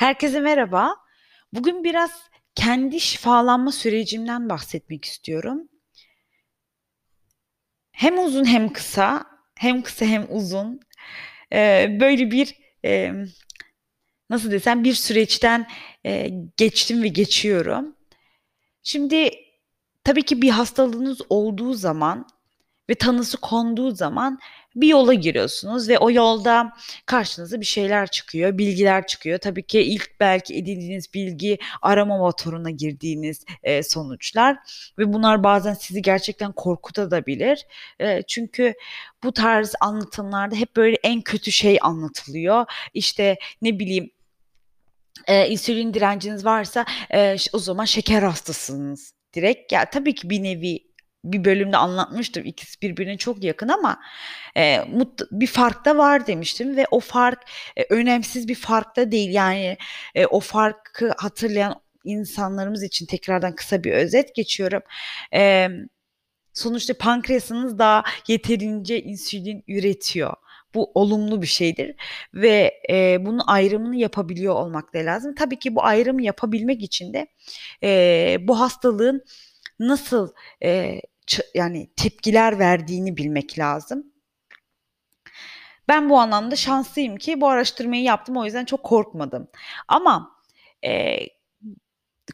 Herkese merhaba. Bugün biraz kendi şifalanma sürecimden bahsetmek istiyorum. Hem uzun hem kısa, hem kısa hem uzun. Ee, böyle bir e, nasıl desem bir süreçten e, geçtim ve geçiyorum. Şimdi tabii ki bir hastalığınız olduğu zaman ve tanısı konduğu zaman bir yola giriyorsunuz ve o yolda karşınıza bir şeyler çıkıyor, bilgiler çıkıyor. Tabii ki ilk belki edindiğiniz bilgi arama motoruna girdiğiniz e, sonuçlar ve bunlar bazen sizi gerçekten korkutabilir. E, çünkü bu tarz anlatımlarda hep böyle en kötü şey anlatılıyor. İşte ne bileyim e, insülin direnciniz varsa e, o zaman şeker hastasınız direkt. Ya tabii ki bir nevi bir bölümde anlatmıştım. İkisi birbirine çok yakın ama e, mut, bir fark da var demiştim ve o fark e, önemsiz bir fark da değil. Yani e, o farkı hatırlayan insanlarımız için tekrardan kısa bir özet geçiyorum. E, sonuçta pankreasınız daha yeterince insülin üretiyor. Bu olumlu bir şeydir ve e, bunun ayrımını yapabiliyor olmak da lazım. Tabii ki bu ayrımı yapabilmek için de e, bu hastalığın nasıl e, yani tepkiler verdiğini bilmek lazım. Ben bu anlamda şanslıyım ki bu araştırmayı yaptım o yüzden çok korkmadım. Ama e,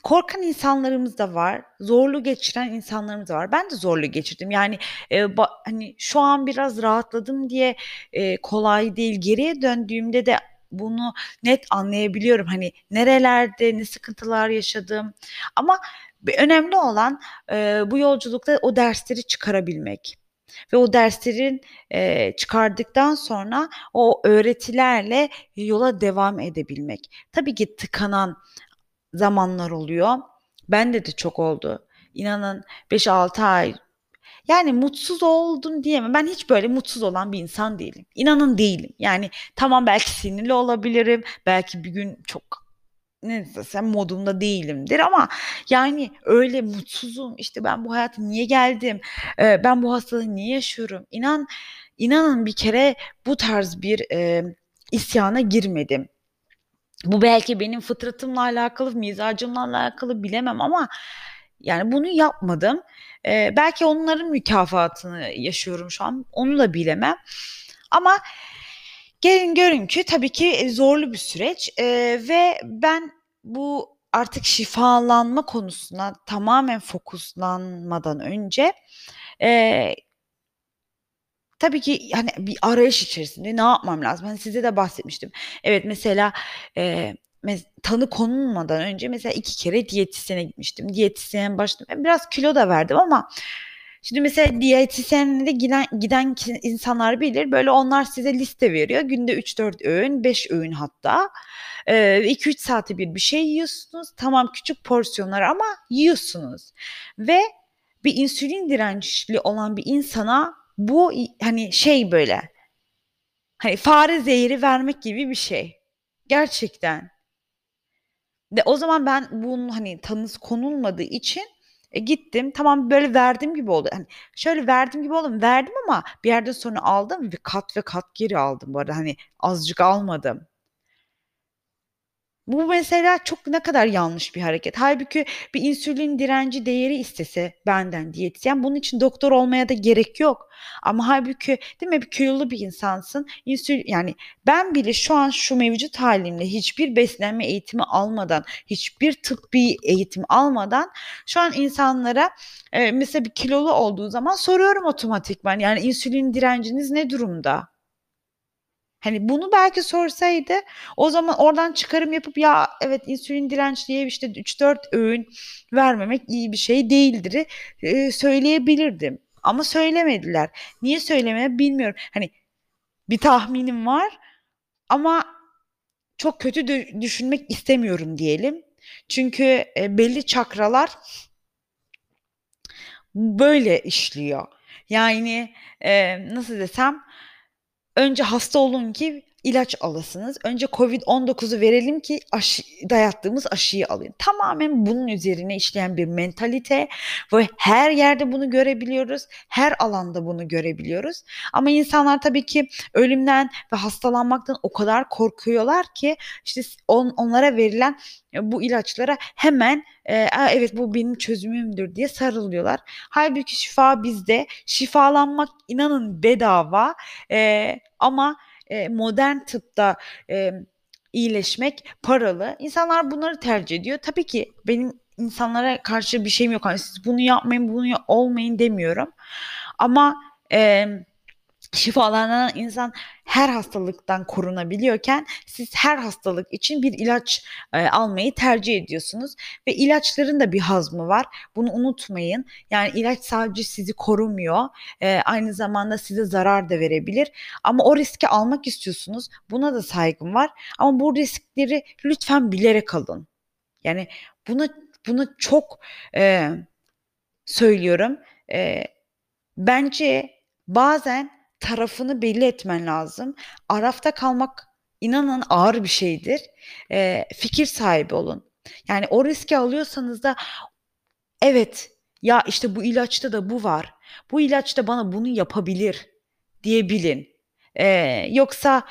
korkan insanlarımız da var, zorlu geçiren insanlarımız da var. Ben de zorlu geçirdim. Yani e, ba, hani şu an biraz rahatladım diye e, kolay değil. Geriye döndüğümde de bunu net anlayabiliyorum. Hani nerelerde ne sıkıntılar yaşadım. Ama önemli olan e, bu yolculukta o dersleri çıkarabilmek ve o derslerin e, çıkardıktan sonra o öğretilerle yola devam edebilmek. Tabii ki tıkanan zamanlar oluyor. Bende de çok oldu. İnanın 5-6 ay yani mutsuz oldum diyemem. Ben hiç böyle mutsuz olan bir insan değilim. İnanın değilim. Yani tamam belki sinirli olabilirim. Belki bir gün çok ne desem modumda değilimdir ama yani öyle mutsuzum işte ben bu hayata niye geldim e, ben bu hastalığı niye yaşıyorum? İnan inanın bir kere bu tarz bir e, isyana girmedim. Bu belki benim fıtratımla alakalı mizacımla alakalı bilemem ama yani bunu yapmadım. E, belki onların mükafatını yaşıyorum şu an onu da bilemem. Ama Gelin görün ki tabii ki zorlu bir süreç e, ve ben bu artık şifalanma konusuna tamamen fokuslanmadan önce e, tabii ki hani bir arayış içerisinde ne yapmam lazım? Hani size de bahsetmiştim. Evet mesela e, tanı konulmadan önce mesela iki kere diyetisyene gitmiştim. Diyetisyen başladım. Biraz kilo da verdim ama Şimdi mesela diyetisyenle giden, giden insanlar bilir. Böyle onlar size liste veriyor. Günde 3-4 öğün, 5 öğün hatta. 2-3 ee, saate bir bir şey yiyorsunuz. Tamam küçük porsiyonlar ama yiyorsunuz. Ve bir insülin dirençli olan bir insana bu hani şey böyle hani fare zehri vermek gibi bir şey. Gerçekten. De o zaman ben bunun hani tanısı konulmadığı için e, gittim tamam böyle verdim gibi oldu. Hani şöyle verdim gibi oldum. Verdim ama bir yerden sonra aldım ve kat ve kat geri aldım bu arada. Hani azıcık almadım. Bu mesela çok ne kadar yanlış bir hareket. Halbuki bir insülin direnci değeri istese benden diyetisyen bunun için doktor olmaya da gerek yok. Ama halbuki değil mi bir kilolu bir insansın. İnsül yani ben bile şu an şu mevcut halimle hiçbir beslenme eğitimi almadan, hiçbir tıbbi eğitim almadan şu an insanlara e, mesela bir kilolu olduğu zaman soruyorum otomatikman yani insülin direnciniz ne durumda? Hani bunu belki sorsaydı o zaman oradan çıkarım yapıp ya evet insülin direnç diye işte 3-4 öğün vermemek iyi bir şey değildir e, söyleyebilirdim. Ama söylemediler. Niye söylemedi bilmiyorum. Hani bir tahminim var ama çok kötü düşünmek istemiyorum diyelim. Çünkü e, belli çakralar böyle işliyor. Yani e, nasıl desem önce hasta olun ki ilaç alasınız. Önce Covid-19'u verelim ki aşı, dayattığımız aşıyı alın. Tamamen bunun üzerine işleyen bir mentalite ve her yerde bunu görebiliyoruz. Her alanda bunu görebiliyoruz. Ama insanlar tabii ki ölümden ve hastalanmaktan o kadar korkuyorlar ki işte on, onlara verilen e, bu ilaçlara hemen e, evet bu benim çözümümdür diye sarılıyorlar. Halbuki şifa bizde. Şifalanmak inanın bedava e, ama e, modern tıpta e, iyileşmek paralı. İnsanlar bunları tercih ediyor. Tabii ki benim insanlara karşı bir şeyim yok. Hani siz bunu yapmayın, bunu olmayın demiyorum. Ama e, şifalanan insan her hastalıktan korunabiliyorken siz her hastalık için bir ilaç e, almayı tercih ediyorsunuz ve ilaçların da bir hazmı var. Bunu unutmayın. Yani ilaç sadece sizi korumuyor. E, aynı zamanda size zarar da verebilir. Ama o riski almak istiyorsunuz. Buna da saygım var. Ama bu riskleri lütfen bilerek alın. Yani buna bunu çok e, söylüyorum. E, bence bazen tarafını belli etmen lazım. Arafta kalmak inanın ağır bir şeydir. E, fikir sahibi olun. Yani o riski alıyorsanız da evet ya işte bu ilaçta da bu var. Bu ilaç da bana bunu yapabilir diyebilin. E, yoksa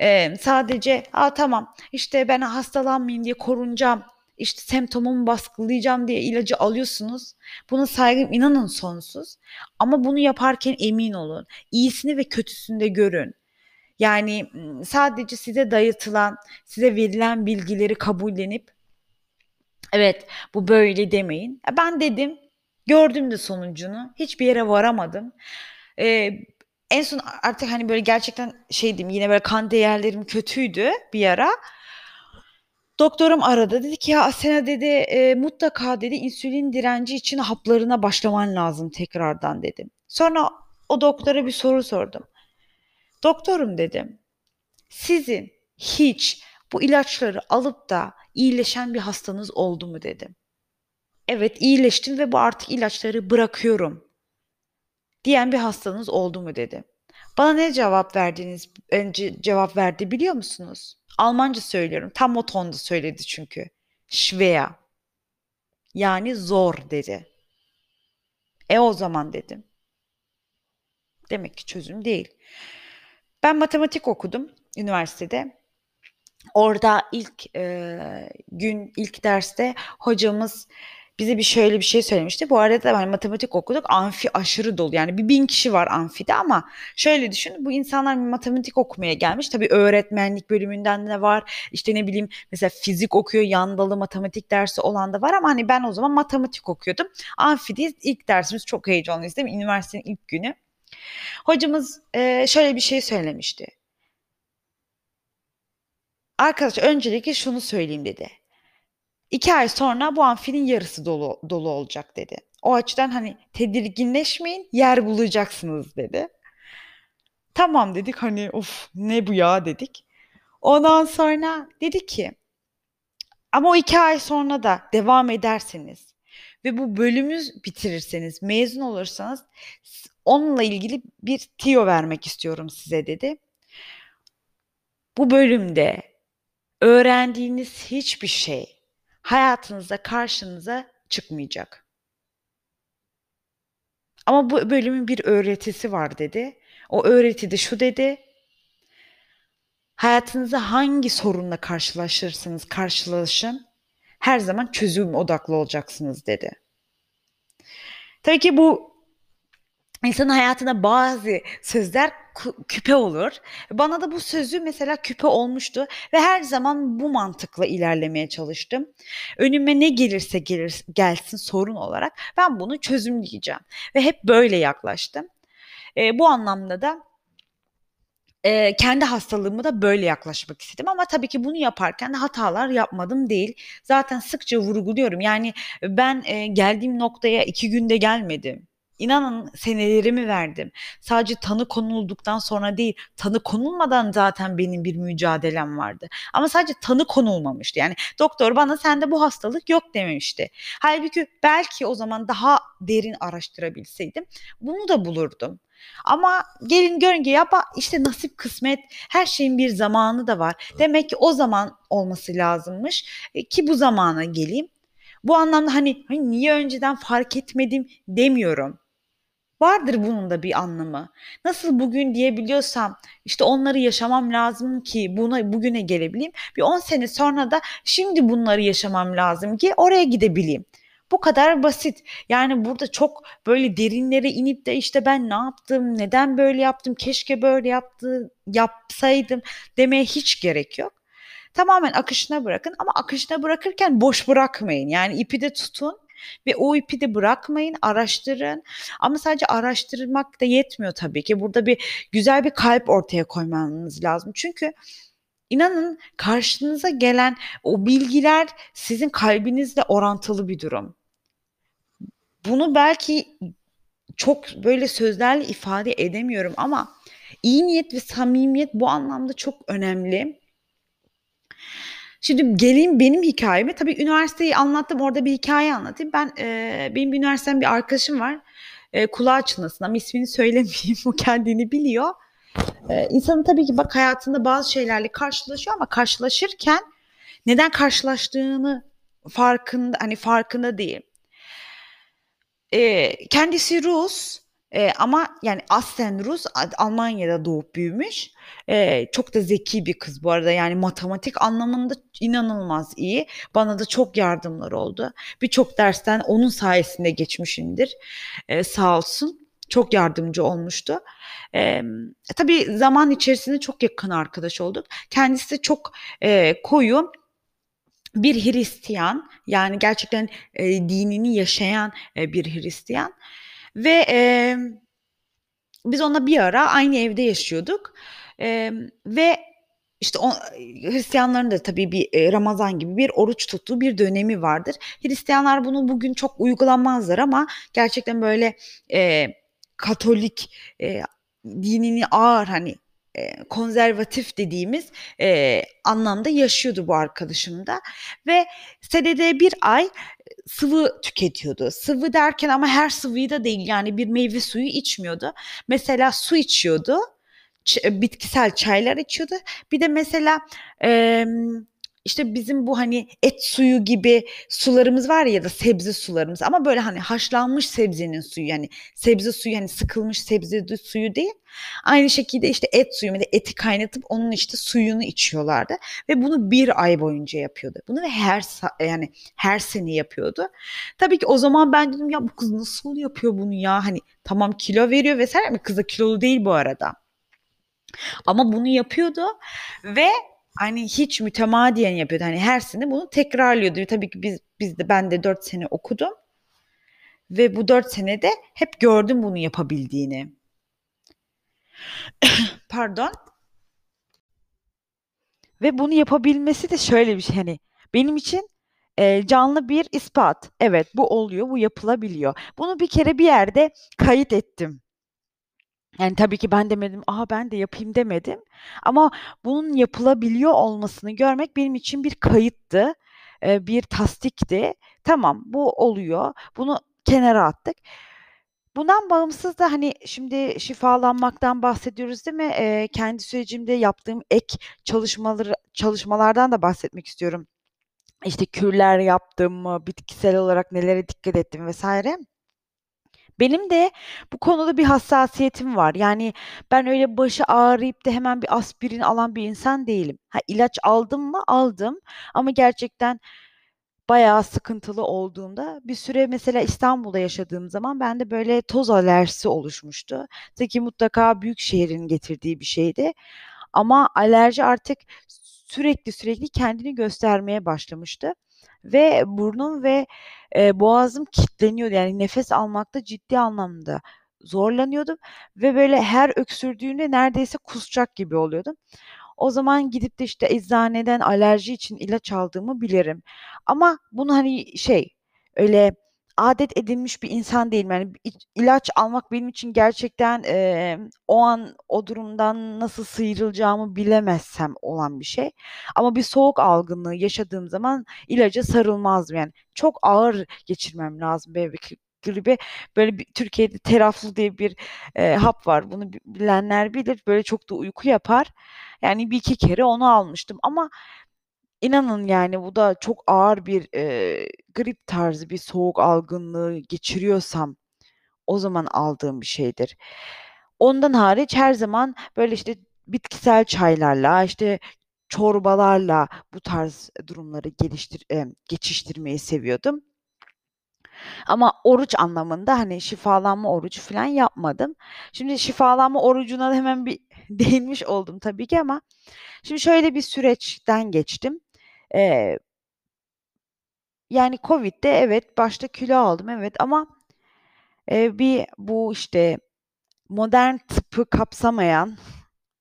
e, sadece Aa, tamam işte ben hastalanmayayım diye korunacağım işte semptomumu baskılayacağım diye ilacı alıyorsunuz. Buna saygım inanın sonsuz. Ama bunu yaparken emin olun. İyisini ve kötüsünü de görün. Yani sadece size dayatılan, size verilen bilgileri kabullenip evet bu böyle demeyin. Ben dedim, gördüm de sonucunu. Hiçbir yere varamadım. Ee, en son artık hani böyle gerçekten şeydim yine böyle kan değerlerim kötüydü bir ara. Doktorum aradı. Dedi ki ya Asena dedi e, mutlaka dedi insülin direnci için haplarına başlaman lazım tekrardan dedim. Sonra o doktora bir soru sordum. Doktorum dedim. Sizin hiç bu ilaçları alıp da iyileşen bir hastanız oldu mu dedim. Evet iyileştim ve bu artık ilaçları bırakıyorum diyen bir hastanız oldu mu dedim. Bana ne cevap verdiniz? Önce cevap verdi biliyor musunuz? Almanca söylüyorum. Tam o tonda söyledi çünkü. Schwer. Yani zor dedi. E o zaman dedim. Demek ki çözüm değil. Ben matematik okudum üniversitede. Orada ilk e, gün, ilk derste hocamız bize bir şöyle bir şey söylemişti. Bu arada hani matematik okuduk. Amfi aşırı dolu. Yani bir bin kişi var amfide ama şöyle düşün. Bu insanlar matematik okumaya gelmiş. Tabii öğretmenlik bölümünden de var. İşte ne bileyim mesela fizik okuyor. Yandalı matematik dersi olan da var ama hani ben o zaman matematik okuyordum. Amfideyiz. ilk dersimiz çok heyecanlıyız değil mi? Üniversitenin ilk günü. Hocamız e, şöyle bir şey söylemişti. Arkadaş öncelikle şunu söyleyeyim dedi İki ay sonra bu amfinin yarısı dolu, dolu olacak dedi. O açıdan hani tedirginleşmeyin yer bulacaksınız dedi. Tamam dedik hani of ne bu ya dedik. Ondan sonra dedi ki ama o iki ay sonra da devam ederseniz ve bu bölümü bitirirseniz, mezun olursanız onunla ilgili bir tiyo vermek istiyorum size dedi. Bu bölümde öğrendiğiniz hiçbir şey hayatınızda karşınıza çıkmayacak. Ama bu bölümün bir öğretisi var dedi. O öğreti de şu dedi. Hayatınızda hangi sorunla karşılaşırsınız karşılaşın her zaman çözüm odaklı olacaksınız dedi. Tabii ki bu insanın hayatında bazı sözler küpe olur. Bana da bu sözü mesela küpe olmuştu ve her zaman bu mantıkla ilerlemeye çalıştım. Önüme ne gelirse gelir, gelsin sorun olarak ben bunu çözümleyeceğim ve hep böyle yaklaştım. E, bu anlamda da e, kendi hastalığımı da böyle yaklaşmak istedim ama tabii ki bunu yaparken de hatalar yapmadım değil. Zaten sıkça vurguluyorum. Yani ben e, geldiğim noktaya iki günde gelmedim. İnanın senelerimi verdim. Sadece tanı konulduktan sonra değil, tanı konulmadan zaten benim bir mücadelem vardı. Ama sadece tanı konulmamıştı. Yani doktor bana sende bu hastalık yok dememişti. Halbuki belki o zaman daha derin araştırabilseydim bunu da bulurdum. Ama gelin görün ki ya işte nasip kısmet her şeyin bir zamanı da var. Demek ki o zaman olması lazımmış e, ki bu zamana geleyim. Bu anlamda hani, hani niye önceden fark etmedim demiyorum. Vardır bunun da bir anlamı. Nasıl bugün diyebiliyorsam işte onları yaşamam lazım ki buna bugüne gelebileyim. Bir 10 sene sonra da şimdi bunları yaşamam lazım ki oraya gidebileyim. Bu kadar basit. Yani burada çok böyle derinlere inip de işte ben ne yaptım, neden böyle yaptım, keşke böyle yaptı, yapsaydım demeye hiç gerek yok. Tamamen akışına bırakın ama akışına bırakırken boş bırakmayın. Yani ipi de tutun ve o ipi de bırakmayın, araştırın. Ama sadece araştırmak da yetmiyor tabii ki. Burada bir güzel bir kalp ortaya koymanız lazım. Çünkü inanın karşınıza gelen o bilgiler sizin kalbinizle orantılı bir durum. Bunu belki çok böyle sözlerle ifade edemiyorum ama iyi niyet ve samimiyet bu anlamda çok önemli. Şimdi geleyim benim hikayeme. Tabii üniversiteyi anlattım. Orada bir hikaye anlatayım. Ben e, benim bir üniversiteden bir arkadaşım var. E, kulağı çınlasın ama ismini söylemeyeyim. O kendini biliyor. E, insanın tabii ki bak hayatında bazı şeylerle karşılaşıyor ama karşılaşırken neden karşılaştığını farkında hani farkında değil. E, kendisi Rus e, ama yani aslen Rus, Almanya'da doğup büyümüş. E, çok da zeki bir kız bu arada. Yani matematik anlamında inanılmaz iyi. Bana da çok yardımlar oldu. Birçok dersten onun sayesinde geçmişimdir. E, sağ olsun. Çok yardımcı olmuştu. E, tabii zaman içerisinde çok yakın arkadaş olduk. Kendisi de çok e, koyu bir Hristiyan yani gerçekten e, dinini yaşayan e, bir Hristiyan ve e, biz onunla bir ara aynı evde yaşıyorduk e, ve işte o, Hristiyanların da tabii bir Ramazan gibi bir oruç tuttuğu bir dönemi vardır. Hristiyanlar bunu bugün çok uygulamazlar ama gerçekten böyle e, Katolik e, dinini ağır hani e, konservatif dediğimiz e, anlamda yaşıyordu bu arkadaşım da ve senede bir ay sıvı tüketiyordu. Sıvı derken ama her sıvıyı da değil yani bir meyve suyu içmiyordu. Mesela su içiyordu. Bitkisel çaylar içiyordu. Bir de mesela e, işte bizim bu hani et suyu gibi sularımız var ya da sebze sularımız ama böyle hani haşlanmış sebzenin suyu yani sebze suyu hani sıkılmış sebze suyu değil. Aynı şekilde işte et suyu yani eti kaynatıp onun işte suyunu içiyorlardı ve bunu bir ay boyunca yapıyordu. Bunu her yani her sene yapıyordu. Tabii ki o zaman ben dedim ya bu kız nasıl yapıyor bunu ya hani tamam kilo veriyor vesaire mi kız da kilolu değil bu arada. Ama bunu yapıyordu ve hani hiç mütemadiyen yapıyordu. Hani her sene bunu tekrarlıyordu. Tabii ki biz, biz de ben de 4 sene okudum. Ve bu 4 senede hep gördüm bunu yapabildiğini. Pardon. Ve bunu yapabilmesi de şöyle bir şey hani benim için e, canlı bir ispat. Evet bu oluyor, bu yapılabiliyor. Bunu bir kere bir yerde kayıt ettim. Yani tabii ki ben demedim, "A, ben de yapayım." demedim ama bunun yapılabiliyor olmasını görmek benim için bir kayıttı, bir tasdikti. Tamam, bu oluyor. Bunu kenara attık. Bundan bağımsız da, hani, şimdi şifalanmaktan bahsediyoruz, değil mi? Eee, kendi sürecimde yaptığım ek çalışmaları çalışmalardan da bahsetmek istiyorum. İşte, kürler yaptım mı, bitkisel olarak nelere dikkat ettim vs. Benim de bu konuda bir hassasiyetim var. Yani ben öyle başı ağrıyıp da hemen bir aspirin alan bir insan değilim. Ha, ilaç aldım mı? Aldım ama gerçekten bayağı sıkıntılı olduğunda bir süre mesela İstanbul'da yaşadığım zaman bende böyle toz alerjisi oluşmuştu. Ki mutlaka büyük şehrin getirdiği bir şeydi. Ama alerji artık sürekli sürekli kendini göstermeye başlamıştı ve burnum ve, eee, boğazım kilitleniyordu. Yani nefes almakta ciddi anlamda zorlanıyordum ve böyle her öksürdüğümde neredeyse kusacak gibi oluyordum. O zaman gidip de işte eczaneden alerji için ilaç aldığımı bilirim. Ama bunu, hani, şey, öyle adet edinmiş bir insan değilim. Yani ilaç almak benim için gerçekten, eee, o an o durumdan nasıl sıyrılacağımı bilemezsem olan bir şey. Ama bir soğuk algınlığı yaşadığım zaman ilaca sarılmazdım. Yani çok ağır geçirmem lazım bebek gribi böyle bir Türkiye'de Teraflu diye bir, eee, hap var. Bunu bi bilenler bilir. Böyle çok da uyku yapar. Yani 1-2 kere onu almıştım ama inanın yani bu da çok ağır bir, eee, grip tarzı bir soğuk algınlığı geçiriyorsam o zaman aldığım bir şeydir. Ondan hariç her zaman böyle, işte, bitkisel çaylarla, işte, çorbalarla bu tarz durumları geliştir emm, geçiştirmeyi seviyordum. Ama oruç anlamında, hani, şifalanma orucu filan yapmadım. Şimdi şifalanma orucuna hemen bir değinmiş oldum tabii ki ama şimdi şöyle bir süreçten geçtim. Eee yani COVID'de evet, başta kilo aldım, evet ama, eee, bir bu, işte, modern tıbbı kapsamayan,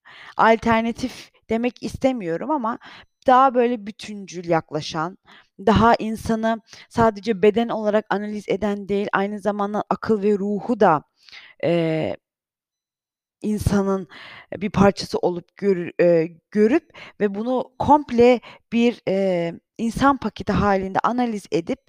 alternatif demek istemiyorum ama daha böyle bütüncül yaklaşan, daha insanı sadece beden olarak analiz eden değil, aynı zamanda akıl ve ruhu da, eee insanın bir parçası olup görü eee, görüp ve bunu komple bir, eee, insan paketi hâlinde analiz edip,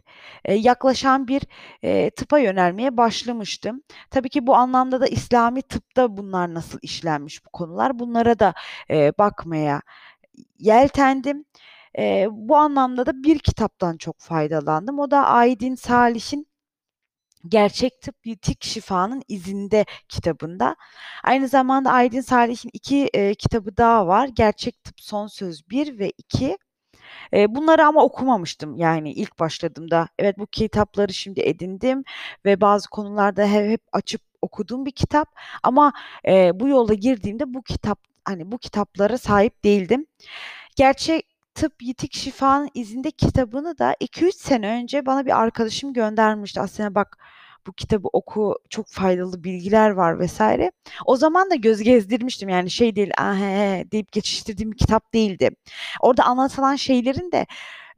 eee, yaklaşan bir, eee, tıpa yönelmeye başlamıştım. Tabii ki bu anlamda da İslami tıpta bunlar nasıl işlenmiş bu konular, bunlara da, eee, bakmaya yeltendim. Eee, bu anlamda da bir kitaptan çok faydalandım. O da Aydin Salih'in Gerçek Tıp Yitik Şifanın İzinde kitabında. Aynı zamanda Aydin Salih'in 2, eee, kitabı daha var. Gerçek Tıp Son Söz 1 ve 2. Eee, bunları ama okumamıştım, yani, ilk başladığımda. Evet, bu kitapları şimdi edindim ve bazı konularda he hep açıp okuduğum bir kitap ama, eee, bu yola girdiğimde bu kitap, hani, bu kitaplara sahip değildim. Gerçek Tıp Yitik Şifanın İzinde kitabını da 2-3 sene önce bana bir arkadaşım göndermişti. "Aslında bak, bu kitabı oku, çok faydalı bilgiler var." vs. O zaman da göz gezdirmiştim, yani, şey değil, "A, he, he." deyip geçiştirdiğim bir kitap değildi. Orada anlatılan şeylerin de,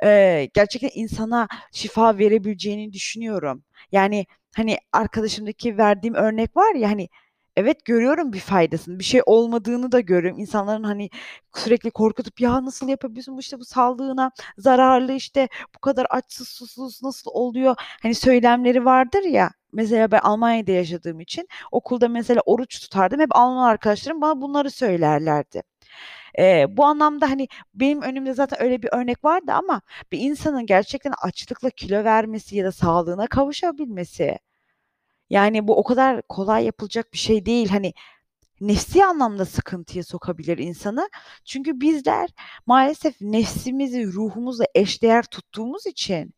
eee, gerçekten insana şifa verebileceğini düşünüyorum. Yani, hani, arkadaşımdaki verdiğim örnek var ya, hani, evet, görüyorum bir faydasını, bir şey olmadığını da görüyorum. İnsanların, hani, sürekli korkutup, "Ya, nasıl yapabiliyorsun, bu, işte, bu sağlığına zararlı, işte, bu kadar açsız susuz nasıl oluyor?" hani, söylemleri vardır ya. Mesela ben Almanya'da yaşadığım için okulda mesela oruç tutardım. Hep Alman arkadaşlarım bana bunları söylerlerdi. Eee, bu anlamda, hani, benim önümde zaten öyle bir örnek vardı ama bir insanın gerçekten açlıkla kilo vermesi ya da sağlığına kavuşabilmesi, yani, bu o kadar kolay yapılacak bir şey değil. Hani, nefsî anlamda sıkıntıya sokabilir insanı. Çünkü bizler maalesef nefsimizi ruhumuzla eşdeğer tuttuğumuz için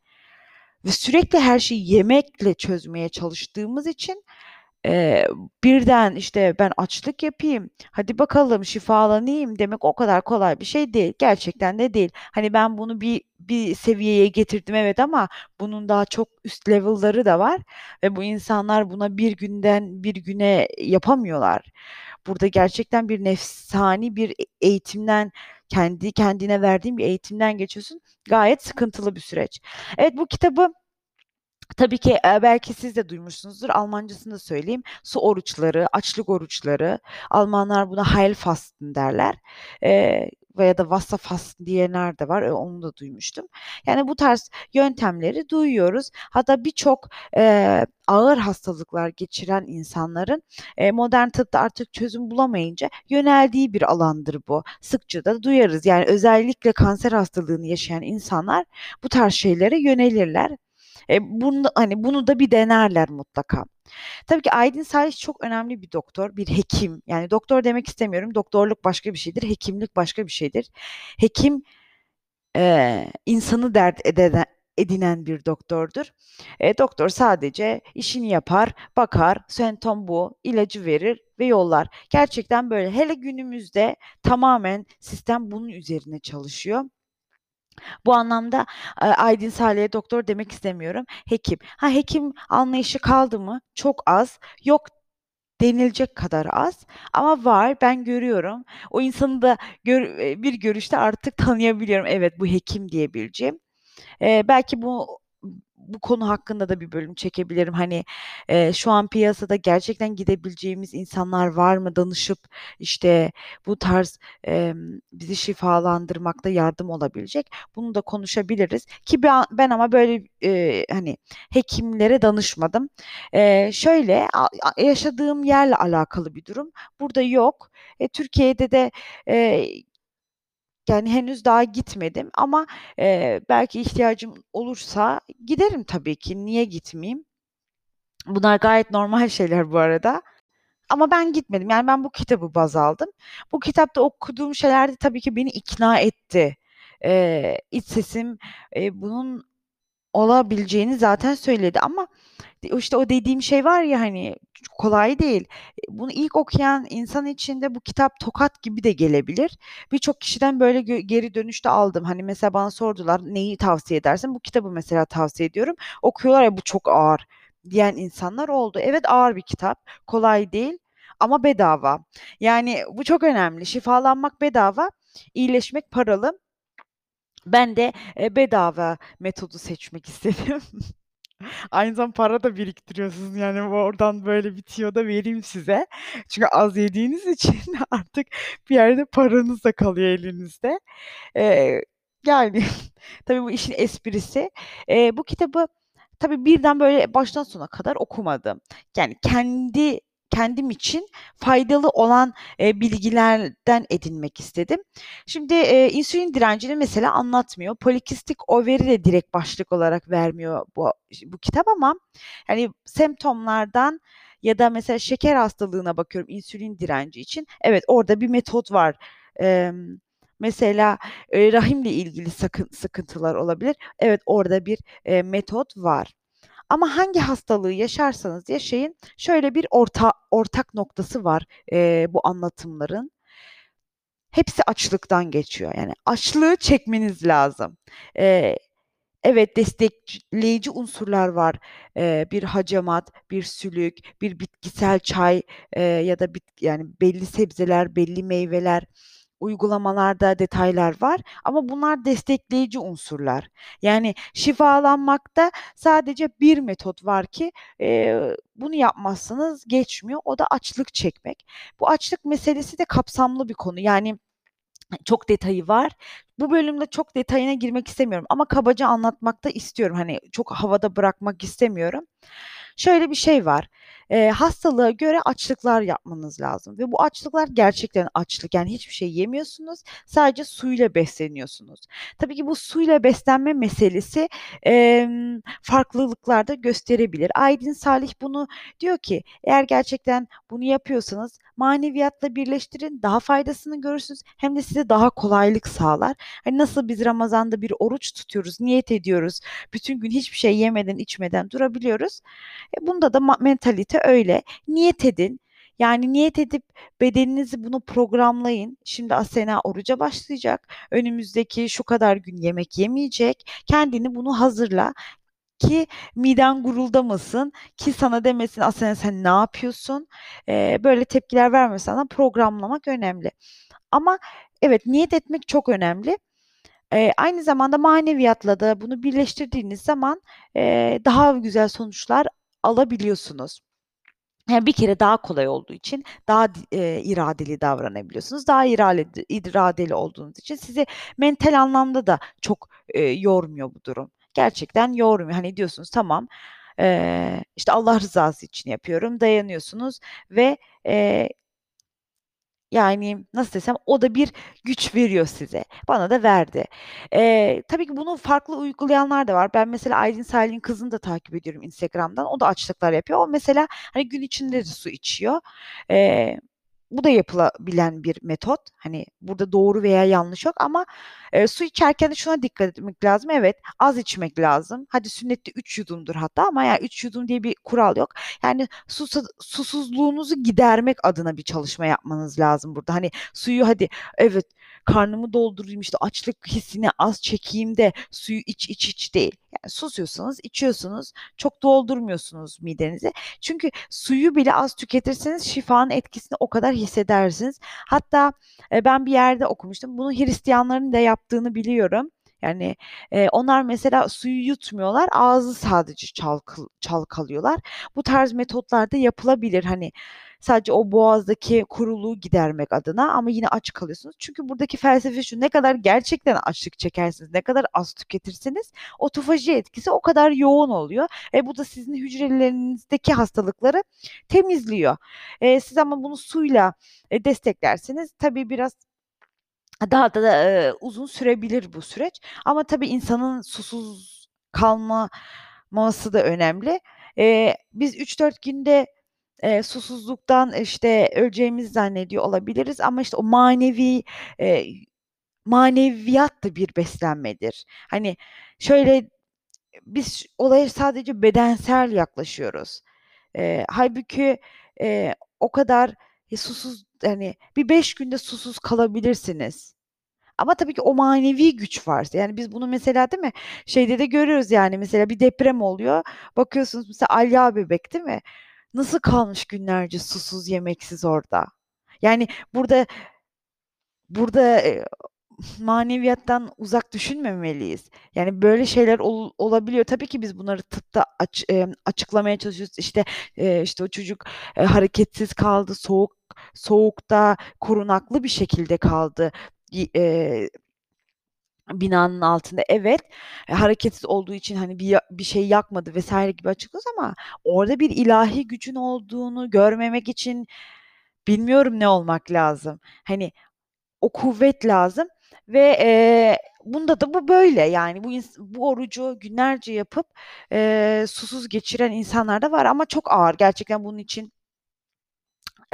ve sürekli her şeyi yemekle çözmeye çalıştığımız için, eee, birden, işte, "Ben açlık yapayım, hadi bakalım şifalanayım." demek o kadar kolay bir şey değil. Gerçekten de değil. Hani, ben bunu bir bir seviyeye getirdim evet ama bunun daha çok üst level'ları da var ve bu insanlar buna bir günden bir güne yapamıyorlar. Burada gerçekten bir nefsani bir e eğitimden, kendi kendine verdiğin bir eğitimden geçiyorsun. Gayet sıkıntılı bir süreç. Evet, bu kitabı tabii ki, belki siz de duymuşsunuzdur. Almancasını da söyleyeyim. Su oruçları, açlık oruçları. Almanlar buna Heilfasten derler. Eee, veya da Wasserfasten diyenler de var. Eee, onu da duymuştum. Yani, bu tarz yöntemleri duyuyoruz. Hatta birçok, eee, ağır hastalıklar geçiren insanların, eee, modern tıpta artık çözüm bulamayınca yöneldiği bir alandır bu. Sıkça da duyarız. Yani, özellikle kanser hastalığını yaşayan insanlar bu tarz şeylere yönelirler. Eee, bunu hani, bunu da bir denerler mutlaka. Tabii ki Aydin Salih çok önemli bir doktor, bir hekim. Yani, doktor demek istemiyorum. Doktorluk başka bir şeydir, hekimlik başka bir şeydir. Hekim, eee, insanı dert edene edinen bir doktordur. Eee, doktor sadece işini yapar, bakar, semptom bu, ilacı verir ve yollar. Gerçekten böyle. Hele günümüzde tamamen sistem bunun üzerine çalışıyor. Bu anlamda, eee, Aydin Salih'e doktor demek istemiyorum, hekim. Ha, hekim anlayışı kaldı mı? Çok az. Yok denilecek kadar az ama var, ben görüyorum. O insanı da gör eee, bir görüşte artık tanıyabiliyorum. Evet, bu hekim diyebileceğim. Eee, belki bu bu konu hakkında da bir bölüm çekebilirim. Hani, eee, şu an piyasada gerçekten gidebileceğimiz insanlar var mı? Danışıp, işte, bu tarz, emm, bizi şifalandırmakta yardım olabilecek. Bunu da konuşabiliriz ki ben ben ama böyle, eee, hani, hekimlere danışmadım. Eee, şöyle, yaşadığım yerle alakalı bir durum. Burada yok. E, Türkiye'de de, eee, yani, henüz daha gitmedim ama, eee, belki ihtiyacım olursa giderim tabii ki. Niye gitmeyeyim? Bunlar gayet normal şeyler bu arada ama ben gitmedim. Yani, ben bu kitabı baz aldım. Bu kitapta okuduğum şeyler de tabii ki beni ikna etti. Eee, iç sesim, eee, bunun olabileceğini zaten söyledi ama işte, o dediğim şey var ya, hani, kolay değil. Bunu ilk okuyan insan için de bu kitap tokat gibi de gelebilir. Birçok kişiden böyle geri dönüş de aldım. Hani, mesela bana sordular, "Neyi tavsiye edersin?" Bu kitabı mesela tavsiye ediyorum. Okuyorlar ya, "Bu çok ağır." diyen insanlar oldu. Evet, ağır bir kitap, kolay değil ama bedava. Yani, bu çok önemli. Şifalanmak bedava, iyileşmek paralı. Ben de, eee, bedava metodu seçmek istedim. Aynı zamanda para da biriktiriyorsunuz. Yani, oradan böyle bir tüyo da vereyim size. Çünkü az yediğiniz için artık bir yerde paranız da kalıyor elinizde. Eee, yani, tabii bu işin esprisi. Eee, bu kitabı tabii birden böyle baştan sona kadar okumadım. Yani, kendi kendim için faydalı olan, eee, bilgilerden edinmek istedim. Şimdi, eee, insülin direncini mesela anlatmıyor. Polikistik overi de direkt başlık olarak vermiyor bu bu kitap ama, hani, semptomlardan ya da mesela şeker hastalığına bakıyorum insülin direnci için. Evet, orada bir metot var. Emm, mesela, eee, rahimle ilgili sakın sıkıntılar olabilir. Evet, orada bir, eee, metot var. Ama hangi hastalığı yaşarsanız yaşayın, şöyle bir orta ortak noktası var, eee, bu anlatımların. Hepsi açlıktan geçiyor. Yani açlığı çekmeniz lazım. Eee, evet, destekleyici unsurlar var. Eee, bir hacamat, bir sülük, bir bitkisel çay, eee, ya da bit yani belli sebzeler, belli meyveler, uygulamalarda detaylar var ama bunlar destekleyici unsurlar. Yani şifalanmakta sadece bir metot var ki, eee, bunu yapmazsanız geçmiyor. O da açlık çekmek. Bu açlık meselesi de kapsamlı bir konu. Yani çok detayı var. Bu bölümde çok detayına girmek istemiyorum ama kabaca anlatmak da istiyorum. Hani, çok havada bırakmak istemiyorum. Şöyle bir şey var. Eee, hastalığa göre açlıklar yapmanız lazım ve bu açlıklar gerçekten açlık. Yani hiçbir şey yemiyorsunuz, sadece suyla besleniyorsunuz. Tabii ki bu suyla beslenme meselesi, emm, farklılıklar da gösterebilir. Aydın Salih bunu diyor ki, "Eğer gerçekten bunu yapıyorsanız maneviyatla birleştirin, daha faydasını görürsünüz hem de size daha kolaylık sağlar." Hani, nasıl biz Ramazan'da bir oruç tutuyoruz, niyet ediyoruz, bütün gün hiçbir şey yemeden, içmeden durabiliyoruz. E, bunda da ma mentalite öyle. Niyet edin. Yani niyet edip bedeninizi bunu programlayın. Şimdi Asena oruca başlayacak. Önümüzdeki şu kadar gün yemek yemeyecek. Kendini bunu hazırla ki miden guruldamasın, ki sana demesin Asena sen ne yapıyorsun? Eee, böyle tepkiler vermesin sana programlamak önemli. Ama evet, niyet etmek çok önemli. Eee, aynı zamanda maneviyatla da bunu birleştirdiğiniz zaman, eee, daha güzel sonuçlar alabiliyorsunuz. Yani bir kere daha kolay olduğu için daha eee, iradeli davranabiliyorsunuz. Daha iraledi iradeli olduğunuz için sizi mental anlamda da çok, eee, yormuyor bu durum. Gerçekten yormuyor. Hani diyorsunuz tamam, eee, işte Allah rızası için yapıyorum, dayanıyorsunuz ve, eee yani, nasıl desem, o da bir güç veriyor size. Bana da verdi. Eee, tabii ki bunu farklı uygulayanlar da var. Ben mesela Aylin Salih'in kızını da takip ediyorum Instagram'dan. O da açlıklar yapıyor. O mesela, hani, gün içinde de su içiyor. Eee, bu da yapılabilen bir metot. Hani, burada doğru veya yanlış yok ama, eee, su içerken de şuna dikkat etmek lazım. Evet, az içmek lazım. Hadi sünnette 3 yudumdur hatta ama yani 3 yudum diye bir kural yok. Yani susa susuzluğunuzu gidermek adına bir çalışma yapmanız lazım burada. Hani, suyu hadi evet, karnımı doldurayım, işte, açlık hissini az çekeyim de suyu iç, iç, iç değil. Yani susuyorsunuz, içiyorsunuz, çok doldurmuyorsunuz midenizi. Çünkü suyu bile az tüketirseniz şifanın etkisini o kadar hissedersiniz. Hatta, eee, ben bir yerde okumuştum. Bunu Hristiyanların da yaptığını biliyorum. Yani, eee, onlar mesela suyu yutmuyorlar, ağzı sadece çalkal çalkalıyorlar. Bu tarz metotlar da yapılabilir. Hani, sadece o boğazdaki kuruluğu gidermek adına ama yine aç kalıyorsunuz. Çünkü buradaki felsefe şu: Ne kadar gerçekten açlık çekerseniz, ne kadar az tüketirseniz otofaji etkisi o kadar yoğun oluyor. E, bu da sizin hücrelerinizdeki hastalıkları temizliyor. Eee, siz ama bunu suyla, eee, desteklerseniz tabii biraz daha da, eee, uzun sürebilir bu süreç ama tabii insanın susuz kalmaması da önemli. Eee, biz 3-4 günde, eee, susuzluktan, işte, öleceğimizi zannediyor olabiliriz ama, işte, o manevi, eee, maneviyat da bir beslenmedir. Hani, şöyle, biz olaya sadece bedensel yaklaşıyoruz. Eee, hâlbuki, eee, o kadar, susuz, hani, bir 5 gün de susuz kalabilirsiniz ama tabii ki o manevi güç varsa, yani, biz bunu mesela, değil mi, şeyde de görüyoruz, yani, mesela bir deprem oluyor, bakıyorsunuz mesela Alya Bebek, değil mi? Nasıl kalmış günlerce susuz, yemeksiz orada? Yani, burada burada, eee, maneviyattan uzak düşünmemeliyiz. Yani, böyle şeyler ol olabiliyor. Tabii ki biz bunları tıpta aç emm, açıklamaya çalışıyoruz. İşte, eee, işte, o çocuk, eee, hareketsiz kaldı, soğuk soğukta korunaklı bir şekilde kaldı. Eee binanın altında. Evet, eee, hareketsiz olduğu için, hani, bir bir şey yakmadı vs. gibi açıklıyoruz ama orada bir ilahi gücün olduğunu görmemek için bilmiyorum ne olmak lazım. Hani, o kuvvet lazım ve, eee, bunda da bu böyle. Yani, bu bu orucu günlerce yapıp, eee, susuz geçiren insanlar da var ama çok ağır. Gerçekten bunun için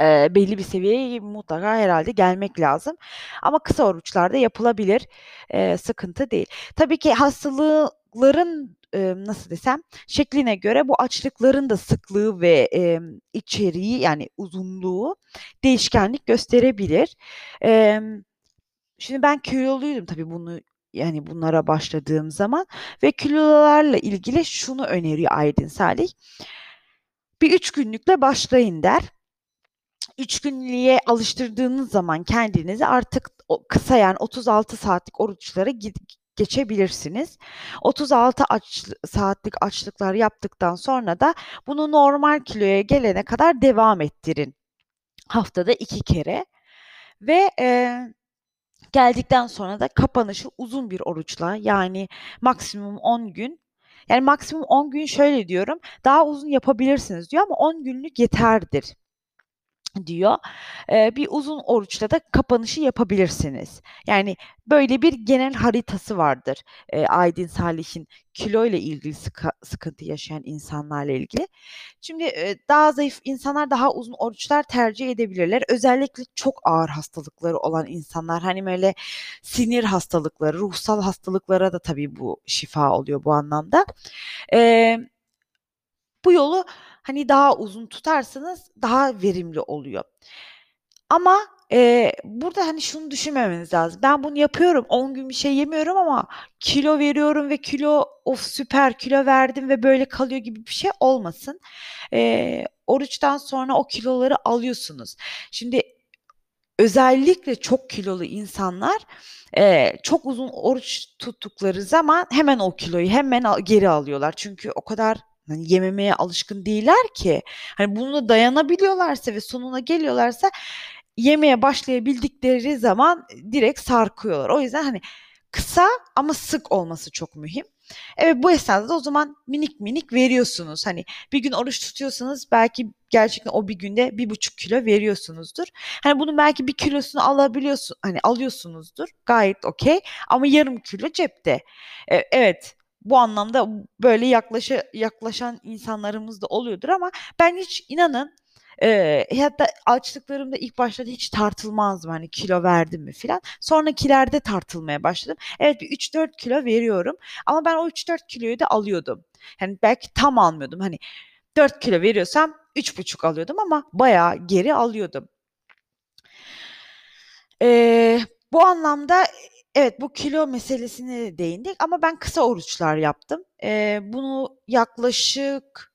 eee, belli bir seviyeye mutlaka herhâlde gelmek lazım ama kısa oruçlar da yapılabilir. Eee, sıkıntı değil. Tabii ki hastalıkların, ımm, nasıl desem, şekline göre bu açlıkların da sıklığı ve, emm, içeriği, yani, uzunluğu değişkenlik gösterebilir. Emm, şimdi ben kiloluydum tabii bunu, yani, bunlara başladığım zaman ve kilolarla ilgili şunu öneriyor Aydın Salih: "Bir 3 günlükle başlayın." der. 3 günlüğe alıştırdığınız zaman kendinizi artık kısa, yani, 36 saatlik oruçlara geçebilirsiniz. 36 açlı saatlik açlıklar yaptıktan sonra da bunu normal kiloya gelene kadar devam ettirin. Haftada 2 kere ve, eee, geldikten sonra da kapanışı uzun bir oruçla, yani, maksimum 10 gün, yani, maksimum 10 gün şöyle diyorum, daha uzun yapabilirsiniz diyor ama 10 günlük yeterdir diyor. Eee, bir uzun oruçla da kapanışı yapabilirsiniz. Yani, böyle bir genel haritası vardır, eee, Aydın Salih'in kiloyla ilgili sıka sıkıntı yaşayan insanlarla ilgili. Şimdi, eee, daha zayıf insanlar daha uzun oruçlar tercih edebilirler. Özellikle çok ağır hastalıkları olan insanlar, hani, böyle sinir hastalıkları, ruhsal hastalıklara da tabii bu şifa oluyor bu anlamda. Emm bu yolu, hani, daha uzun tutarsanız daha verimli oluyor. Ama, eee, burada, hani, şunu düşünmemeniz lazım: "Ben bunu yapıyorum, 10 gün bir şey yemiyorum ama kilo veriyorum ve kilo, of süper kilo verdim ve böyle kalıyor." gibi bir şey olmasın. Eee, oruçtan sonra o kiloları alıyorsunuz. Şimdi özellikle çok kilolu insanlar, eee, çok uzun oruç tuttukları zaman hemen o kiloyu hemen geri alıyorlar. Çünkü o kadar, hani, yememeye alışkın değiller ki. Hani, buna dayanabiliyorlarsa ve sonuna geliyorlarsa yemeye başlayabildikleri zaman, eee, direkt sarkıyorlar. O yüzden, hani, kısa ama sık olması çok mühim. Evet, bu esnada da o zaman minik minik veriyorsunuz. Hani, bir gün oruç tutuyorsanız belki gerçekten o bir günde 1,5 kilo veriyorsunuzdur. Hani, bunun belki 1 kilosunu alabiliyorsun hani, alıyorsunuzdur, gayet okay ama yarım kilo cepte. E evet, bu anlamda böyle yaklaşa yaklaşan insanlarımız da oluyordur ama ben hiç inanın, eee, hatta açlıklarımda ilk başlarda hiç tartılmazdım, hani, kilo verdim mi filan. Sonrakilerde tartılmaya başladım. Evet, bir 3-4 kilo veriyorum ama ben o 3-4 kiloyu da alıyordum. Hani, belki tam almıyordum. Hani, 4 kilo veriyorsam 3,5 alıyordum ama bayağı geri alıyordum. Eee, bu anlamda, evet, bu kilo meselesine de değindik ama ben kısa oruçlar yaptım. Eee, bunu yaklaşık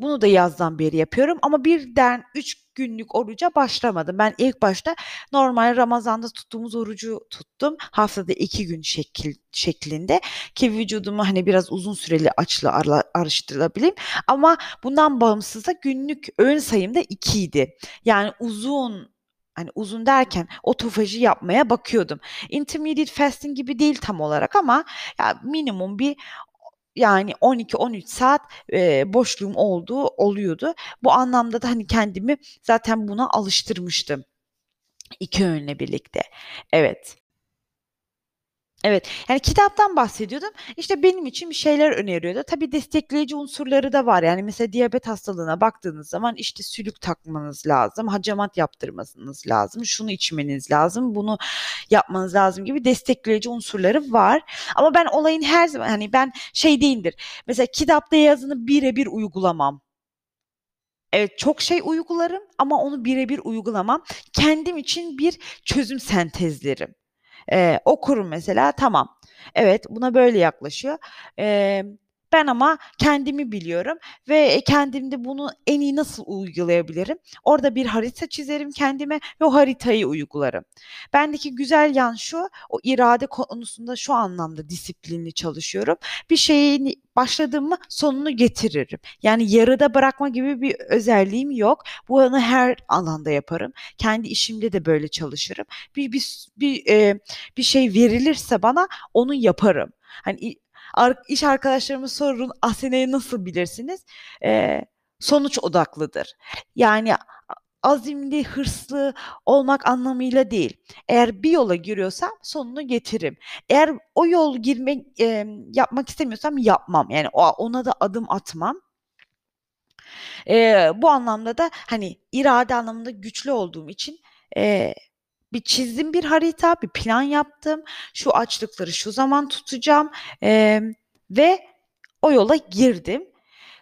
Bunu da yazdan beri yapıyorum ama birden 3 günlük oruca başlamadım. Ben ilk başta normal Ramazan'da tuttuğumuz orucu tuttum. Haftada 2 gün şekil, şeklinde ki vücudumu hani biraz uzun süreli açla araştırabileyim. Ama bundan bağımsız da günlük öğün sayım da 2 idi. Yani uzun hani uzun derken otofaji yapmaya bakıyordum. Intermediate fasting gibi değil tam olarak ama ya minimum bir yani 12-13 saat e, boşluğum olduğu oluyordu. Bu anlamda da hani kendimi zaten buna alıştırmıştım. İki öğünle birlikte. Evet. Evet, yani kitaptan bahsediyordum. İşte benim için bir şeyler öneriyordu. Tabii destekleyici unsurları da var. Yani mesela diyabet hastalığına baktığınız zaman işte sülük takmanız lazım, hacamat yaptırmanız lazım, şunu içmeniz lazım, bunu yapmanız lazım gibi destekleyici unsurları var. Ama ben olayın her zaman hani ben şey değildir. Mesela kitapta yazını birebir uygulamam. Evet, çok şey uygularım ama onu birebir uygulamam. Kendim için bir çözüm sentezlerim. Eee, okurum mesela, tamam. Evet, buna böyle yaklaşıyor. Eee, ben ama kendimi biliyorum ve kendimde bunu en iyi nasıl uygulayabilirim? Orada bir harita çizerim kendime ve o haritayı uygularım. Bendeki güzel yan şu, o irade konusunda şu anlamda disiplinli çalışıyorum. Bir şeyin başladım mı sonunu getiririm. Yani yarıda bırakma gibi bir özelliğim yok. Bunu her alanda yaparım. Kendi işimde de böyle çalışırım. Bir bir bir, eee, bir şey verilirse bana onu yaparım. Hani iş arkadaşlarıma sorun Asena'yı nasıl bilirsiniz? Eee, sonuç odaklıdır. Yani azimli, hırslı olmak anlamıyla değil. Eğer bir yola giriyorsam sonunu getiririm. Eğer o yol girmek e, yapmak istemiyorsam yapmam. Yani ona da adım atmam. E, bu anlamda da hani irade anlamında güçlü olduğum için e, bir çizdim bir harita, bir plan yaptım. Şu açlıkları şu zaman tutacağım e, ve o yola girdim.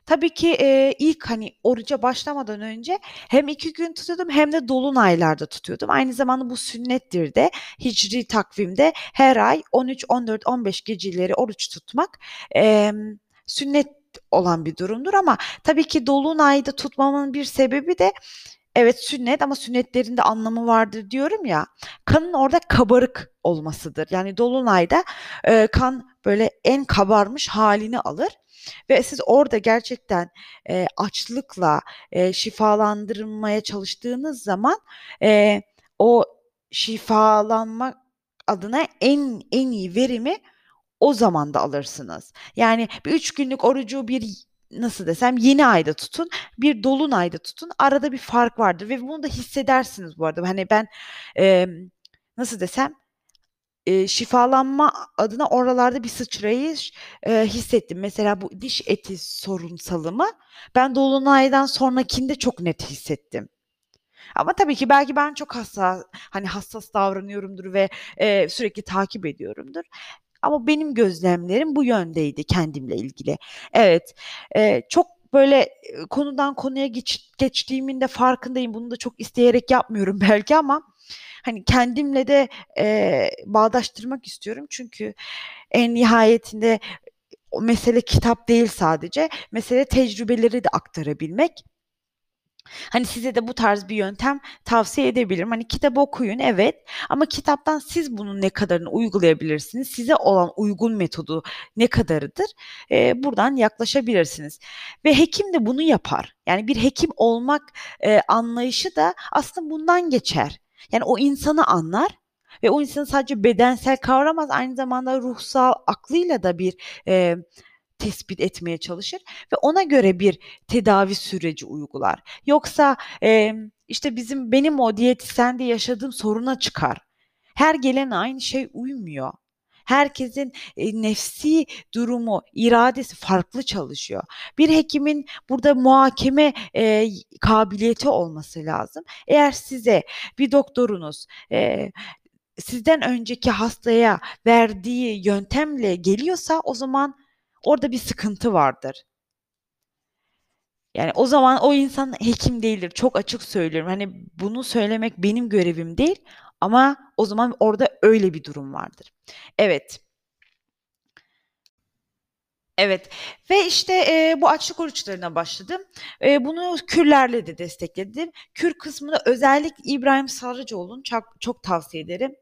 Tabii ki e, ilk hani oruca başlamadan önce hem iki gün tutuyordum hem de dolunaylarda tutuyordum. Aynı zamanda bu sünnettir de hicri takvimde her ay 13, 14, 15 geceleri oruç tutmak e, sünnet olan bir durumdur ama tabii ki dolunayda tutmamın bir sebebi de Evet sünnet ama sünnetlerin de anlamı vardır diyorum ya. Kanın orada kabarık olmasıdır. Yani dolunayda e, kan böyle en kabarmış halini alır ve siz orada gerçekten e, açlıkla e, şifalandırmaya çalıştığınız zaman e, o şifalanma adına en en iyi verimi o zaman da alırsınız. Yani bir üç günlük orucu bir nasıl desem yeni ayda tutun, bir dolunayda tutun. Arada bir fark vardır ve bunu da hissedersiniz bu arada. Hani ben e, nasıl desem e, şifalanma adına oralarda bir sıçrayış e, hissettim. Mesela bu diş eti sorunsalımı ben dolunaydan sonrakinde çok net hissettim. Ama tabii ki belki ben çok hassas hani hassas davranıyorumdur ve e, sürekli takip ediyorumdur. Ama benim gözlemlerim bu yöndeydi kendimle ilgili. Evet, e, çok böyle konudan konuya geç, geçtiğimin de farkındayım. Bunu da çok isteyerek yapmıyorum belki ama hani kendimle de e, bağdaştırmak istiyorum. Çünkü en nihayetinde o mesele kitap değil sadece. Mesele tecrübeleri de aktarabilmek. Hani size de bu tarz bir yöntem tavsiye edebilirim. Hani kitap okuyun evet ama kitaptan siz bunun ne kadarını uygulayabilirsiniz? Size olan uygun metodu ne kadarıdır? Ee, buradan yaklaşabilirsiniz. Ve hekim de bunu yapar. Yani bir hekim olmak e, anlayışı da aslında bundan geçer. Yani o insanı anlar ve o insanı sadece bedensel kavramaz aynı zamanda ruhsal aklıyla da bir e, tespit etmeye çalışır ve ona göre bir tedavi süreci uygular. Yoksa e, işte bizim benim o diyetisyende yaşadığım soruna çıkar. Her gelen aynı şey uymuyor. Herkesin e, nefsi durumu, iradesi farklı çalışıyor. Bir hekimin burada muhakeme e, kabiliyeti olması lazım. Eğer size bir doktorunuz e, sizden önceki hastaya verdiği yöntemle geliyorsa o zaman orada bir sıkıntı vardır. Yani o zaman o insan hekim değildir. Çok açık söylüyorum. Hani bunu söylemek benim görevim değil ama o zaman orada öyle bir durum vardır. Evet. Evet ve, işte, eee, bu açlık oruçlarına başladım. Eee, bunu kürlerle de destekledim. Kür kısmını özellikle İbrahim Sarıcıoğlu'nu çak çok tavsiye ederim.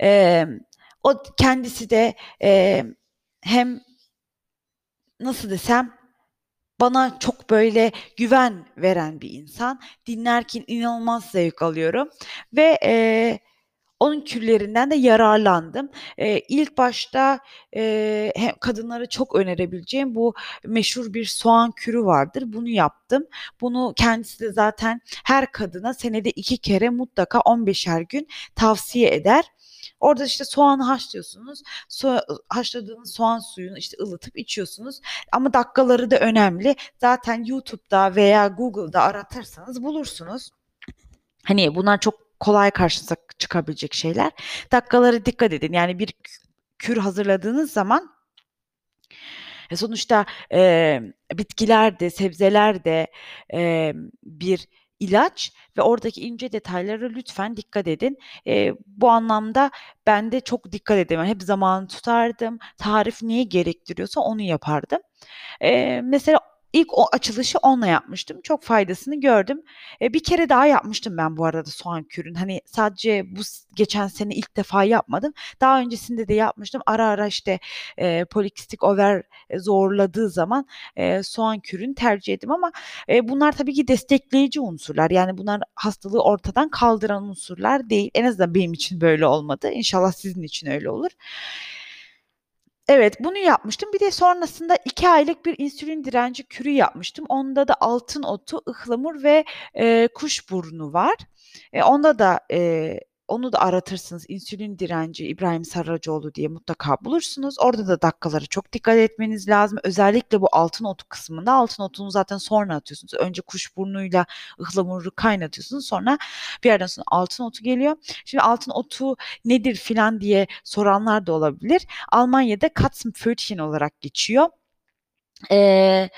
Emm, o kendisi de, emm, hem nasıl desem, bana çok böyle güven veren bir insan. Dinlerken inanılmaz zevk alıyorum ve, eee, onun kürlerinden de yararlandım. Eee, ilk başta, eee, he kadınlara çok önerebileceğim bu meşhur bir soğan kürü vardır. Bunu yaptım. Bunu kendisi de zaten her kadına senede 2 kere mutlaka 15'er gün tavsiye eder. Orada, işte, soğanı haşlıyorsunuz. I haşladığınız soğan suyunu, işte, ılıtıp içiyorsunuz ama dakikaları da önemli. Zaten YouTube'da veya Google'da aratırsanız bulursunuz. Hani, bunlar çok kolay karşınıza çıkabilecek şeyler. Dakikalara dikkat edin. Yani bir kü kür hazırladığınız zaman e, sonuçta, emm, bitkiler de sebzeler de, emm, bir ilaç ve oradaki ince detaylara lütfen dikkat edin. Eee, bu anlamda ben de çok dikkat ederim. Hep zamanı tutardım. Tarif neyi gerektiriyorsa onu yapardım. Eee, mesela ilk o açılışı onunla yapmıştım. Çok faydasını gördüm. Eee, bir kere daha yapmıştım ben bu arada soğan kürünü. Hani, sadece bu geçen sene ilk defa yapmadım. Daha öncesinde de yapmıştım. Ara ara, işte, eee, polikistik over zorladığı zaman, eee, soğan kürünü tercih ettim ama, eee, bunlar tabii ki destekleyici unsurlar. Yani, bunlar hastalığı ortadan kaldıran unsurlar değil. En azından benim için böyle olmadı. İnşallah sizin için öyle olur. Evet, bunu yapmıştım. Bir de sonrasında 2 aylık bir insülin direnci kürü yapmıştım. Onda da altın otu, ıhlamur ve, eee, kuşburnu var. Eee, onda da, eee, onu da aratırsınız. İnsülin direnci İbrahim Sarıcıoğlu diye mutlaka bulursunuz. Orada da dakikalara çok dikkat etmeniz lazım. Özellikle bu altın otu kısmında. Altın otunu zaten sonra atıyorsunuz. Önce kuşburnuyla ıhlamuru kaynatıyorsunuz. Sonra bir yerden sonra altın otu geliyor. Şimdi altın otu nedir filan diye soranlar da olabilir. Almanya'da Katzenpfötchen olarak geçiyor. Eee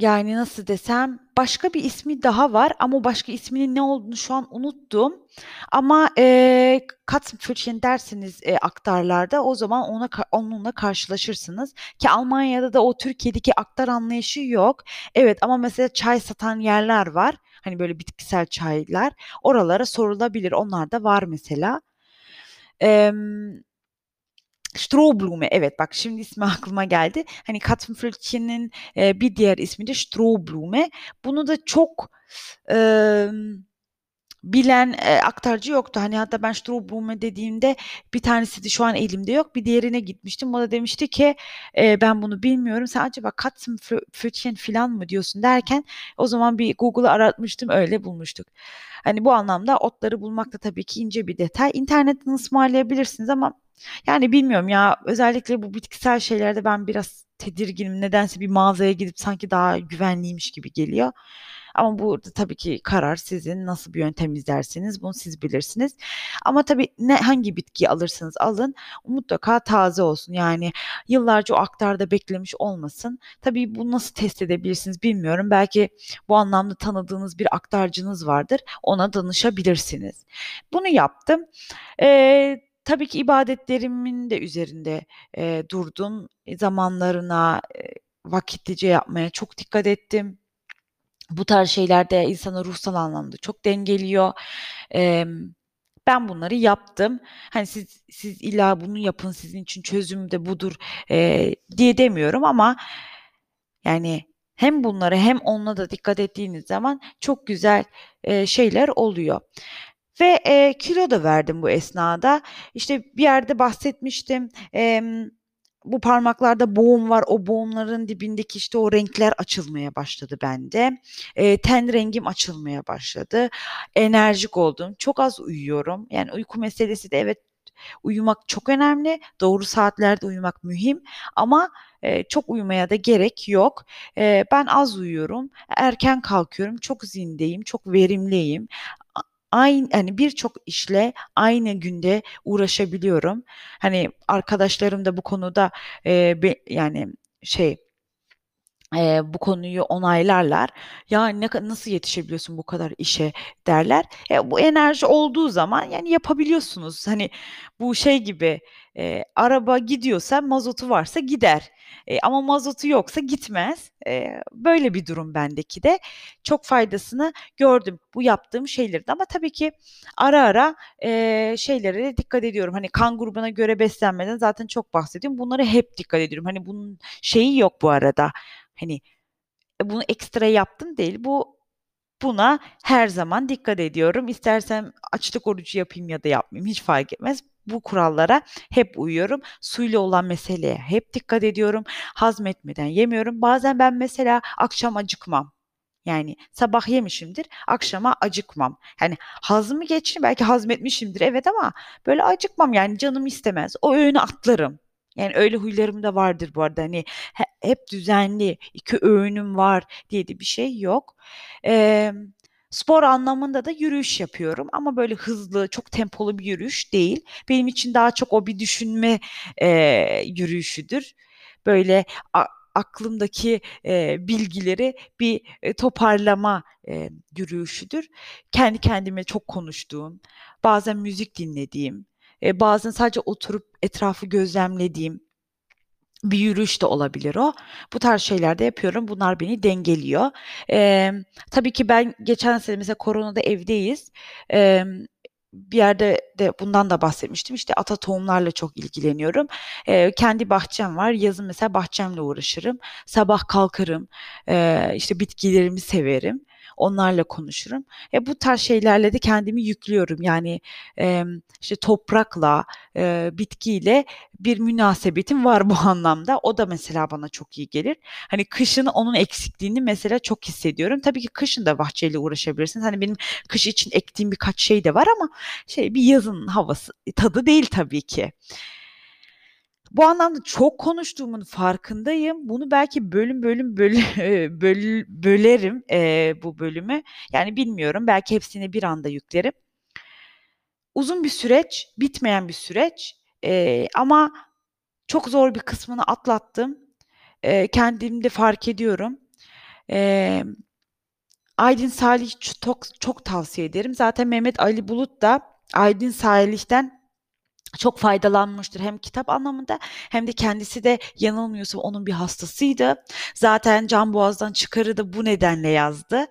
yani, nasıl desem, başka bir ismi daha var ama başka isminin ne olduğunu şu an unuttum. Ama, eee, Katzenpfötchen derseniz, eee, aktarlarda o zaman ona onunla karşılaşırsınız ki Almanya'da da o Türkiye'deki aktar anlayışı yok. Evet ama mesela çay satan yerler var. Hani, böyle bitkisel çaylar. Oralara sorulabilir. Onlar da var mesela. Emm Strohblume, evet bak şimdi ismi aklıma geldi. Hani Katzenpfötchen'in, eee, bir diğer ismi de Strohblume. Bunu da çok, emm, bilen, eee, aktarcı yoktu. Hani, hatta ben Strohblume dediğimde bir tanesi de şu an elimde yok. Bir diğerine gitmiştim. Da demişti ki, eee, "Ben bunu bilmiyorum. Sen acaba Katzenpfö Pfötchen filan mı diyorsun?" derken o zaman bir Google'ı aratmıştım, öyle bulmuştuk. Hani, bu anlamda otları bulmak da tabii ki ince bir detay. İnternetten ısmarlayabilirsiniz ama yani, bilmiyorum ya, özellikle bu bitkisel şeylerde ben biraz tedirginim. Nedense bir mağazaya gidip sanki daha güvenliymiş gibi geliyor. Ama burada tabii ki karar sizin. Nasıl bir yöntem izlerseniz bunu siz bilirsiniz. Ama tabii ne hangi bitkiyi alırsanız alın mutlaka taze olsun. Yani yıllarca o aktarda beklemiş olmasın. Tabii bunu nasıl test edebilirsiniz bilmiyorum. Belki bu anlamda tanıdığınız bir aktarcınız vardır. Ona danışabilirsiniz. Bunu yaptım. Eee, tabii ki ibadetlerimin de üzerinde, eee, durdum. E, zamanlarına, eee, vakitlice yapmaya çok dikkat ettim. Bu tarz şeyler de insanı ruhsal anlamda çok dengeliyor. Emm, ben bunları yaptım. Hani, siz siz illa bunu yapın, sizin için çözüm de budur, eee, diye demiyorum ama yani hem bunlara hem ona da dikkat ettiğiniz zaman çok güzel, eee, şeyler oluyor. Ve, eee, kilo da verdim bu esnada. İşte, bir yerde bahsetmiştim. Emm, bu parmaklarda boğum var. O boğumların dibindeki, işte, o renkler açılmaya başladı bende. Eee, ten rengim açılmaya başladı. Enerjik oldum. Çok az uyuyorum. Yani uyku meselesi de evet, uyumak çok önemli. Doğru saatlerde uyumak mühim ama, eee, çok uyumaya da gerek yok. Eee, ben az uyuyorum, erken kalkıyorum, çok zindeyim, çok verimliyim. A ayn hani, birçok işle aynı günde uğraşabiliyorum. Hani, arkadaşlarım da bu konuda, eee, be yani, şey Eee, bu konuyu onaylarlar. "Ya, ne nasıl yetişebiliyorsun bu kadar işe?" derler. E, bu enerji olduğu zaman, yani, yapabiliyorsunuz. Hani, bu şey gibi, eee, araba gidiyorsa mazotu varsa gider, eee, ama mazotu yoksa gitmez. Eee, böyle bir durum bendeki de. Çok faydasını gördüm bu yaptığım şeylerin ama tabii ki ara ara, eee, şeylere de dikkat ediyorum. Hani, kan grubuna göre beslenmeden zaten çok bahsediyorum. Bunlara hep dikkat ediyorum. Hani, bunun şeyi yok bu arada, hani, e, bunu ekstra yaptım değil. Bu buna her zaman dikkat ediyorum. İstersem açlık orucu yapayım ya da yapmayayım hiç fark etmez. Bu kurallara hep uyuyorum. Suyla olan meseleye hep dikkat ediyorum. Hazmetmeden yemiyorum. Bazen ben mesela akşam acıkmam. Yani sabah yemişimdir, akşama acıkmam. Hani hazımı geçtim, belki hazmetmişimdir evet ama böyle acıkmam yani canım istemez. O öğünü atlarım. Yani öyle huylarım da vardır bu arada. Hani he hep düzenli 2 öğünüm var diye de bir şey yok. Emm, spor anlamında da yürüyüş yapıyorum ama böyle hızlı, çok tempolu bir yürüyüş değil. Benim için daha çok o bir düşünme, eee, yürüyüşüdür. Böyle a aklımdaki, eee, bilgileri bir, eee, toparlama, eee, yürüyüşüdür. Kendi kendime çok konuştuğum, bazen müzik dinlediğim, eee, bazen sadece oturup etrafı gözlemlediğim bir yürüyüş de olabilir o. Bu tarz şeyler de yapıyorum. Bunlar beni dengeliyor. Emm, tabii ki ben geçen sene mesela koronada evdeyiz. Emm, bir yerde de bundan da bahsetmiştim. İşte ata tohumlarla çok ilgileniyorum. Eee, kendi bahçem var. Yazın mesela bahçemle uğraşırım. Sabah kalkarım, eee, işte bitkilerimi severim. Onlarla konuşurum. E, bu tarz şeylerle de kendimi yüklüyorum. Yani, emm, işte toprakla, eee, bitkiyle bir münasebetim var bu anlamda. O da mesela bana çok iyi gelir. Hani kışın onun eksikliğini mesela çok hissediyorum. Tabii ki kışın da bahçeyle uğraşabilirsiniz. Hani benim kış için ektiğim birkaç şey de var ama şey bir yazın havası tadı değil tabii ki. Bu anlamda çok konuştuğumun farkındayım. Bunu belki bölüm bölüm böl böl bölerim, eee, bu bölümü. Yani bilmiyorum, belki hepsini bir anda yüklerim. Uzun bir süreç, bitmeyen bir süreç, eee, ama çok zor bir kısmını atlattım. Eee, kendimde fark ediyorum. Emm, Aydın Salih ç tok çok tavsiye ederim. Zaten Mehmet Ali Bulut da Aydın Salih'ten çok faydalanmıştır hem kitap anlamında hem de kendisi de yanılmıyorsam onun bir hastasıydı. Zaten Can Boğaz'dan Çıkar'ı da bu nedenle yazdı.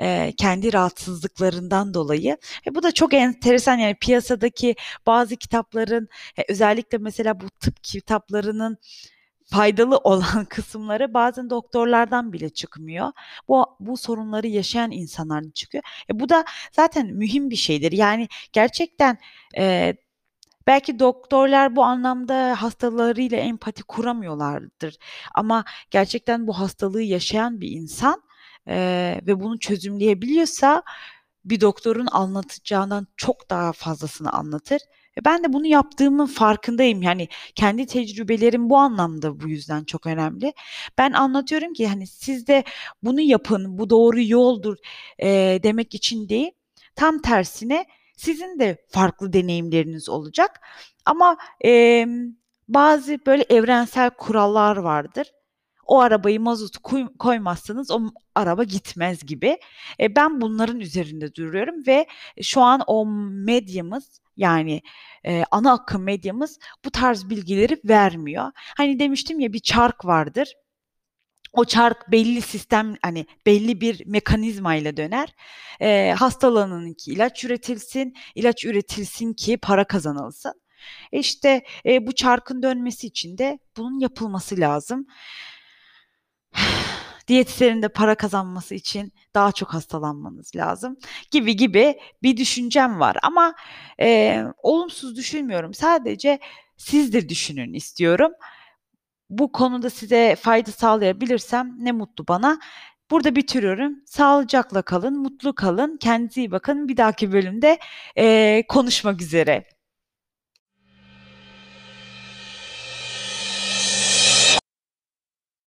Eee, kendi rahatsızlıklarından dolayı. E, bu da çok enteresan yani piyasadaki bazı kitapların, e, özellikle mesela bu tıp kitaplarının faydalı olan kısımları bazen doktorlardan bile çıkmıyor. Bu bu sorunları yaşayan insanlardan çıkıyor. E, bu da zaten mühim bir şeydir. Yani gerçekten, eee, belki doktorlar bu anlamda hastalarıyla empati kuramıyorlardır ama gerçekten bu hastalığı yaşayan bir insan, eee, ve bunu çözümleyebiliyorsa bir doktorun anlatacağından çok daha fazlasını anlatır. E, ben de bunu yaptığımın farkındayım. Yani kendi tecrübelerim bu anlamda bu yüzden çok önemli. Ben anlatıyorum ki, hani, siz de bunu yapın, bu doğru yoldur, eee, demek için değil, tam tersine sizin de farklı deneyimleriniz olacak ama, emm, bazı böyle evrensel kurallar vardır. O arabayı mazotu kuy koymazsanız o araba gitmez gibi. E, ben bunların üzerinde duruyorum ve şu an o medyamız, yani, eee, ana akım medyamız bu tarz bilgileri vermiyor. Hani, demiştim ya bir çark vardır. O çark belli sistem, hani, belli bir mekanizmayla döner. Eee, hastalanın ki ilaç üretilsin, ilaç üretilsin ki para kazanılsın. E, işte, eee, bu çarkın dönmesi için de bunun yapılması lazım. Diyetisyenin de para kazanması için daha çok hastalanmanız lazım gibi gibi bir düşüncem var ama, eee, olumsuz düşünmüyorum. Sadece siz de düşünün istiyorum. Bu konuda size fayda sağlayabilirsem ne mutlu bana. Burada bitiriyorum. Sağlıcakla kalın, mutlu kalın, kendinize iyi bakın. Bir dahaki bölümde, eee, konuşmak üzere.